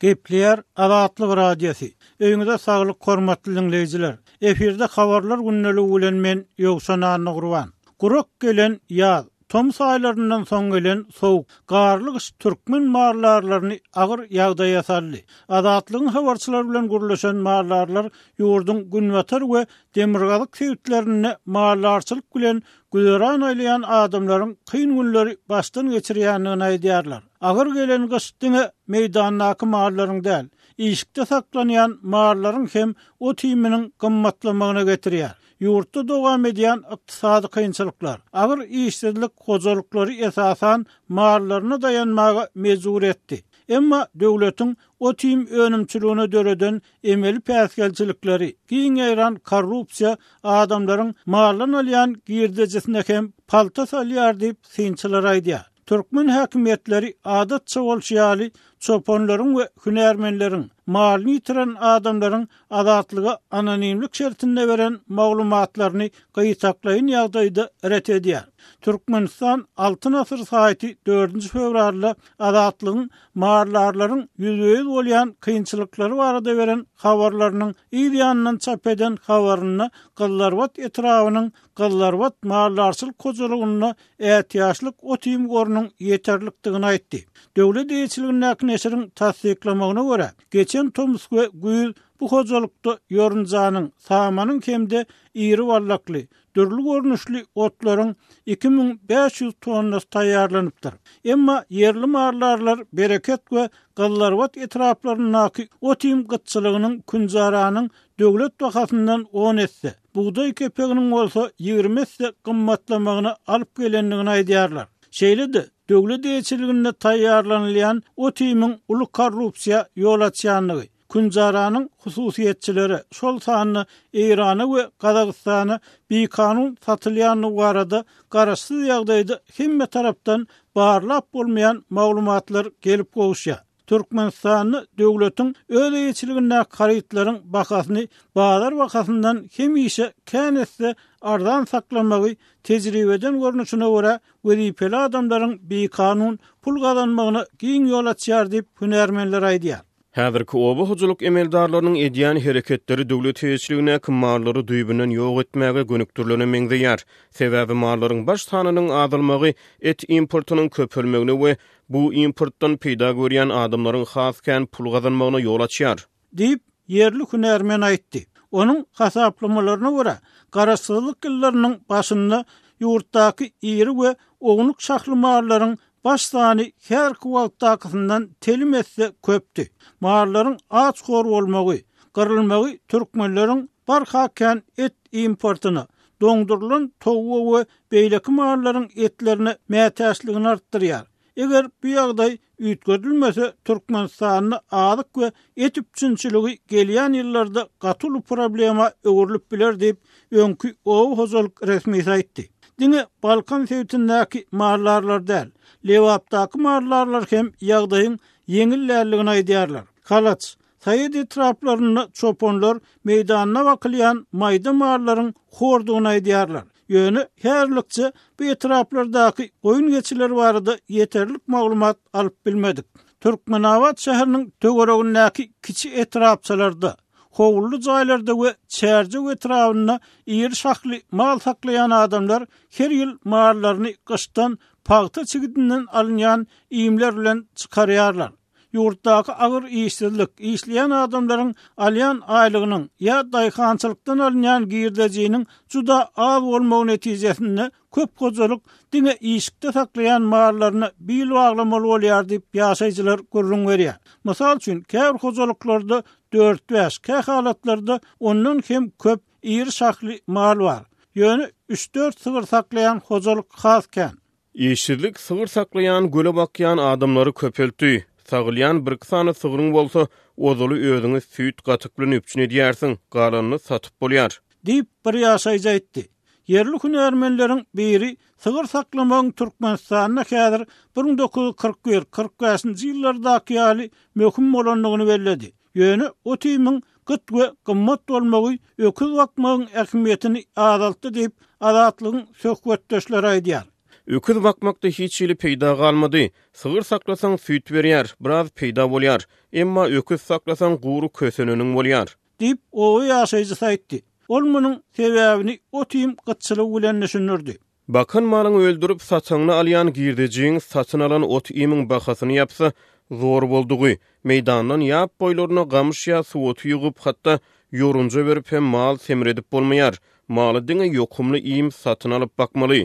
Gepleýär Azatlyk Radiosy. Öýüňize saglyk hormatly diňleýjiler! Efirde Habarlar gündeligi bilen men Ýowşan Annagurban. Gurak gelen ýaz, tomus aýlaryndan soň gelen sowuk, garly gyş türkmen maldarlaryny agyr ýagdaýa saldy. Azatlygyň habarçylary bilen gürleşen maldarlar ýurduň günbatar we demirgazyk sebitlerinde maldarçylyk bilen güzeran aýlaýan adamlaryň kyn günleri başdan geçirýändigini aýdýarlar. Agyr gelen gyş diňe meýdandaky mallaryň däl, işikde saklanýan mallaryň hem ot-iýminiň gymmatlamagyna getirýär. Ýurtda dowam edýän ykdysady kynçylyklar, agyr işsizlik hojalyklary esasan mallaryna daýanmaga mejbur etdi. Emma döwletiň ot-iým önümçiligine döreden emeli päsgelçilikleri, giň ýaýran korrupsiýa adamlaryň maldan alýan girdejisine hem palta salýar diýip, synçylar aýdýar. Türkmen häkimiýetleri adatça bolşy ýaly çopanlaryň we hünärmenleriň, malyny ýitiren adamlaryň Azatlyga anonimlik şertinde beren maglumatlaryny gytaklaýyn ýagdaýda ret edýär. Türkmenistan Altyn asyr saýty dördünji fewralda Azatlygyň maldarlaryň ýüzbe-ýüz bolýan kynçylyklary barada beren habarlarynyň yz ýanyndan çap eden habarynda Gyzlarbat etrabynyň Gyzlarbat maldarçylyk hojalygynda ätiýaçlyk ot-iým gorunyň ýeterlikdigini aýtdy. Döwlet eýeçiligindäki neşiriň tassyklamagyna görä, geçen tomus we güýz bu hojalykda ýorunjanyň, samanyň hem-de iri ballakly, dürli görnüşli otlaryň iki müň bäş ýüz tonnasy taýýarlanypdyr. Emma ýerli maldarlar Bereket we Gyzlarbat etraplaryndaky ot-iým gytçylygynyň künjaranyň döwlet bahasyndan on esse, bugdaý kepeginiň bolsa ýigrimi esse gymmatlamagyna alyp gelendigini aýdýarlar. Şeýle-de, döwlet eýeçiliginde taýýarlanylýan ot-iýmiň uly korrupsiýa ýol açýandygy, künjaranyň hususyýetçilere, şol sanda Eýrana we Gazagystana bikanun satylýandygy barada garaşsyz ýagdaýda hemme tarapdan barlap bolmaýan maglumatlar gelip gowuşýar. Türkmenistanda döwletiň öz eýeçiligindäki harytlaryň bahasyny bazar bahasyndan hemişe kän esse arzan saklamagy tejribeden görnüşine görä wezipeli adamlaryň bikanun pul gazanmagyna giň ýol açýar diýip, hünärmenler aýdýar. Häzirki oba hojalyk emeldarlarynyň edýän hereketleri döwlet eýeçiligindäki mallary düýbünden ýok etmäge gönükdirilene meňzeýär. Sebäbi mallaryň baş sanynyň azalmagy et importynyň köpelmegine we Bu importdan peýda görýän adamlaryň has kän pul gazanmagyna ýol açýar. Diýip, ýerli hünärmen aýtdy. Onuň hasaplamalaryna görä, garaşsyzlyk ýyllarynyň başynda ýurtdaky iri we ownuk şahly mallaryň baş sany härki wagtdakysyndan telim esse köpdi. Mallaryň aç-hor bolmagy, gyrylmagy türkmenleriň barha kän et importyna, doňdurylan towuga we beýleki mallaryň etlerine mätäçligini artdyrýar. Eger bu ýagdaý üýtgedilmese, Türkmenistanda azyk we et üpjünçiligi gelýän ýyllarda gaty uly problema öwrülip biler diýip, öňki oba hojalyk resmisi aýtdy. Diňe Balkan sebitindäki maldarlar däl, Lebapdaky maldarlar hem ýagdaýyň ýeňil däldigini aýdýarlar. Halaç, Saýat etraplarynda çopanlar meýdanda bakylýan maýda mallaryň hordugyny aýdýarlar. Ýöne häzirlikçe bu etraplardaky goýun-geçiler barada ýeterlik maglumat alyp bilmedik. Türkmenabat şäheriniň töweregindäki kiçi etrapçalarda, howully jaýlarda we Çärjew etrabynda iri şahly mal saklaýan adamlar her ýyl mallaryny gyşdan pagta çigidinden alynýan iýmler bilen çykarýarlar. Ýurtdaky agyr işsizlik, işleýän adamlaryň alýan aýlygynyň ýa daýhançylykdan alynýan girdejiniň juda az bolmagy netijesinde köp hojalyk diňe işikde saklaýan mallaryna bil baglamaly bolýar diýip, ýaşaýjylar gürrüň berýär. Mysal üçin, käbir hojalyklarda dört-bäş, kä halatlarda ondan hem köp iri şahly mal bar. Ýöne üç-dört sygyr saklaýan hojalyk has kän. Işsizlik sygyr saklaýan, göle bakýan adamlary köpeltdi. Sagylýan birki sany sygryň bolsa, ozaly özüňe süýt, gatyk bilen üpjün edýärsiň, galanyny satyp bolýar. Diýip, bir ýaşaýjy aýtdy. Ýerli hünärmenleriň biri sygyr saklamagyň Türkmenistanda häzir bir müň dokuz ýüz kyrk bir, kyrk bäşinji ýyllardaky ýaly möhüm bolandygyny belledi. Ýöne otimiň gyt we gymmat bolmagy öküz bakmagyň ähmiýetini azaltdy diýip, Azatlygyň söhbetdeşleri aýdýar. Öküz bakmakda hiç hili peýda galmady. Sygyr saklasaň, süýt berýär, biraz peýda bolýar. Emma öküz saklasaň, gury köseneniň bolýar. Diýip, oba ýaşaýjysy aýtdy. Ol munuň sebäbini otim gytçylygy bilen düşündirdi. Bakan malyň öldürip sataňny alýan girdejiň satyn alan ot-iýmiň bahasyny ýapsa, zor boldugy, meýdandan ýap boýlaryna gamyş ýa suwoty ýygyp, hatda ýorunja berip hem mal semredip bolmaýar. Maly diňe ýokumly iým satyn alyp bakmaly.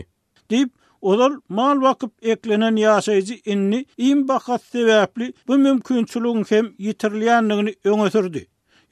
Diýip, ozal mal bakyp eklenen ýaşaýjy indi iým bahasy sebäpli bu mümkinçiligiň hem ýitirilýändigini öňe sürdi.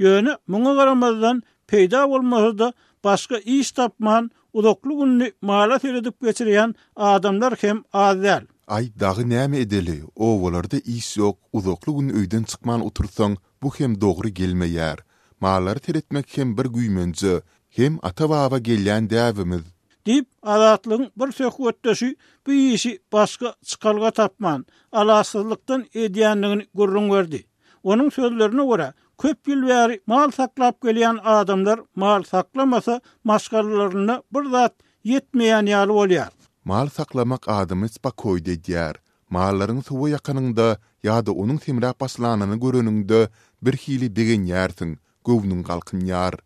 Ýöne, muňa garamazdan, peýda bolmasa-da, başga iş tapman, uzakly gününi mala seredip geçirýän adamlar hem az däl. Aý, dagy näme edeli, obalarda iş ýok, uzakly gün öýden çykman otursaň, bu hem dogry gelmeýär. Mallary seretmek hem bir güýmenje, hem ata-baba gelýän däbimiz. Diýip, Azatlygyň bir söhbetdeşi bu işi başga çykalga tapman, alaçsyzlykdan edýändigini gürrüň berdi. Onuň sözlerine görä, köp ýyl bäri mal saklap gelýän adamlar mal saklamasa, maşgalalaryna bir zat ýetmeýän ýaly bolýar. Mal saklamak adamy spakoýda edýär. Mallaryňy suwa ýakanyňda ýa-da onuň semräp başlanyny göreniňde birhili begenýärsiň, göwnüň galkynýar.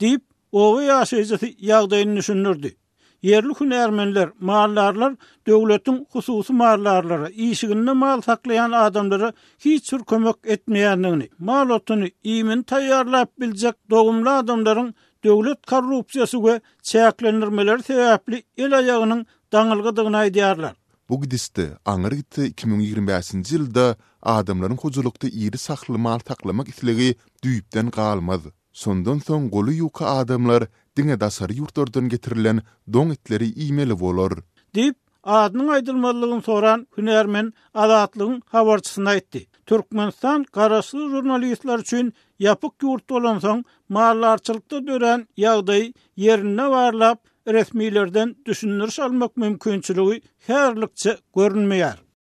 Diýip, oba ýaşaýjysy ýagdaýyny düşündirdi. Ýerli hünärmenler, maldarlar döwletiň hususy maldarlara, işiginde mal saklaýan adamlara hiç bir kömek etmeýändigini, mal otuny, iýmini taýýarlap biljek dogumly adamlaryň döwlet korrupsiýasy we çäklendirmeleri sebäpli el-aýagynyň daňylgydygyny aýdýarlar. Bu gidişde, aňyr gitse iki müň ýigrimi bäşinji ýylda adamlaryň hojalykda iri şahly mal saklamak islegi düýpden galmaz. Şondan soň goly ýuka adamlar diňe daşary ýurtlardan getirilen don etleri iýmeli bolar. Diýip, adynyň aýdylmazlygyny soran hünärmen Azatlygyň habarçysyna aýtdy. Türkmenistan garaşsyz žurnalistler üçin ýapyk ýurt bolansoň, maldarçylykda dörän ýagdaýy ýerinde barlap, resmilerden düşündiriş almak mümkinçiligi häzirlikçe görünmeýär.